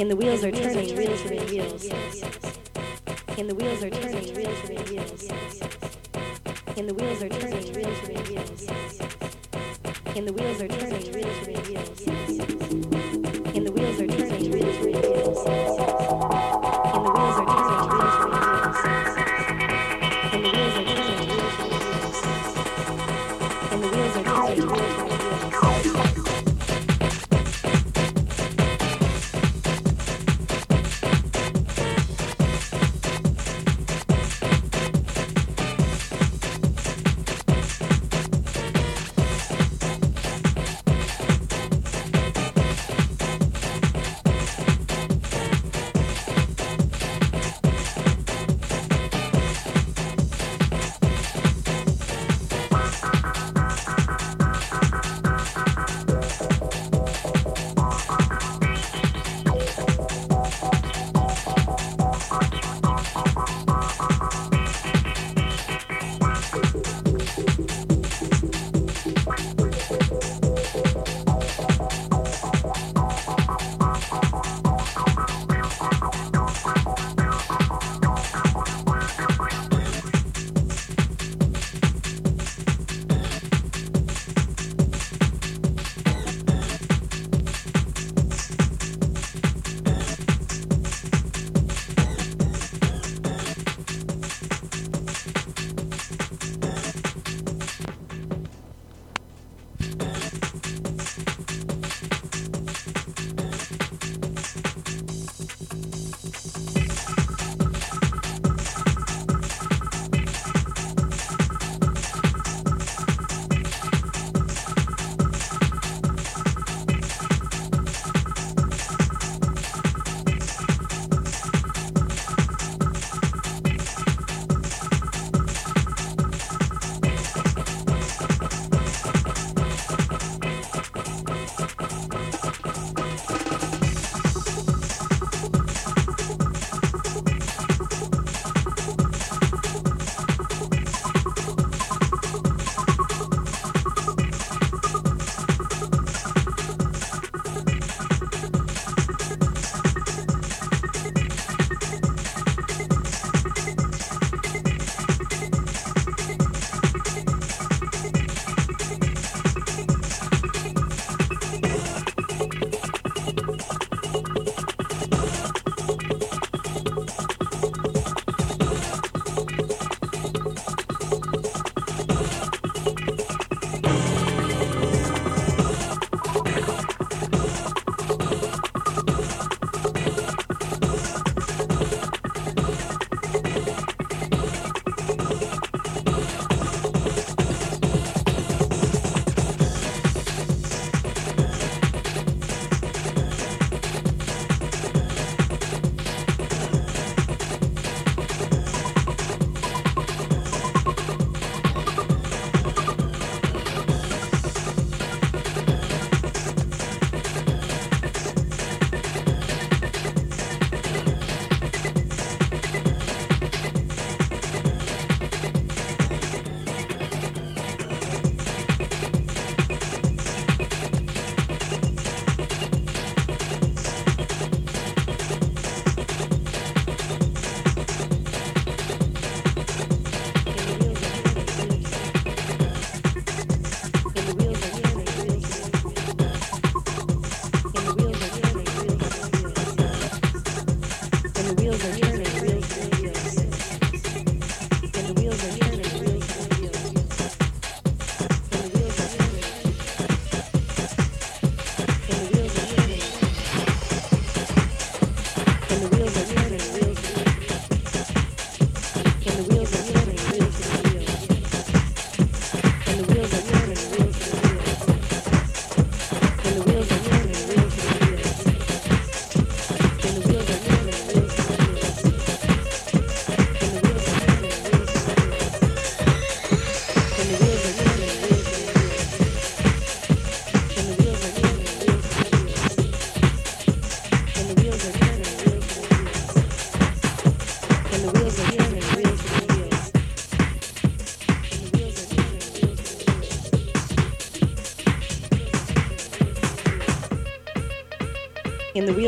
And the wheels are turning, wheels are wheels. And the wheels are turning, wheels are wheels. And the wheels are turning, wheels are wheels. And the wheels are turning, wheels are wheels.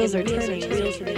wheels are turning.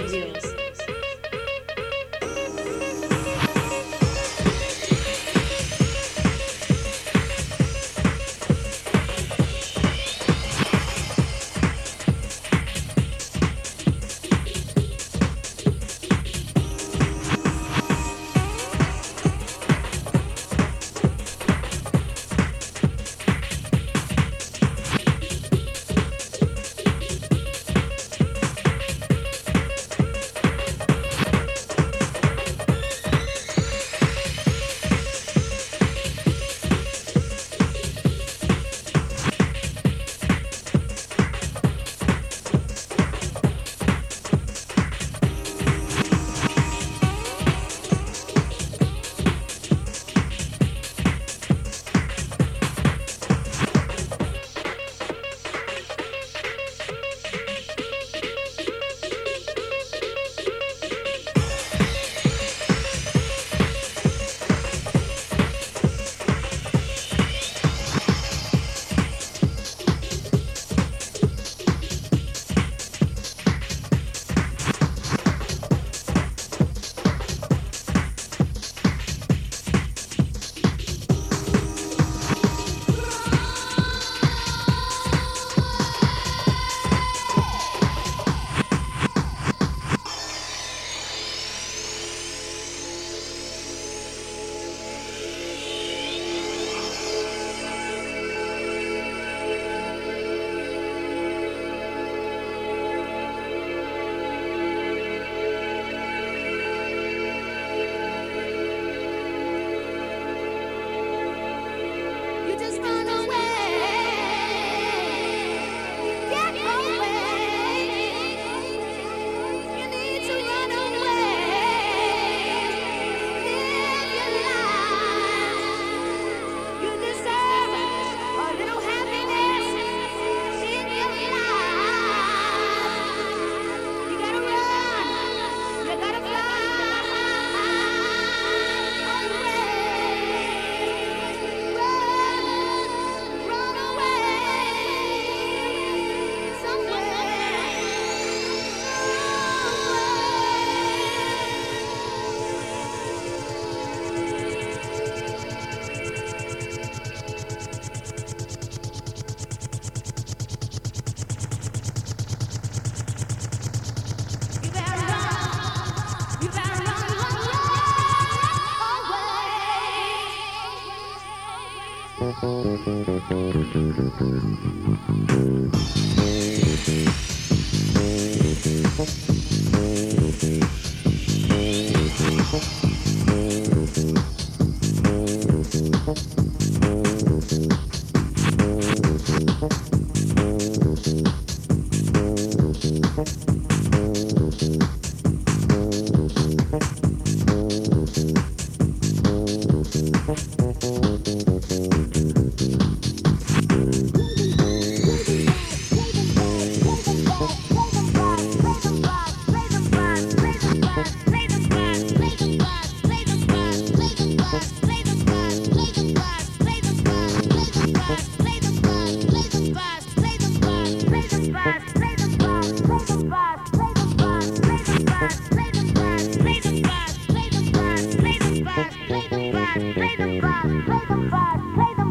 play the fast, play the fast, play the fast, play the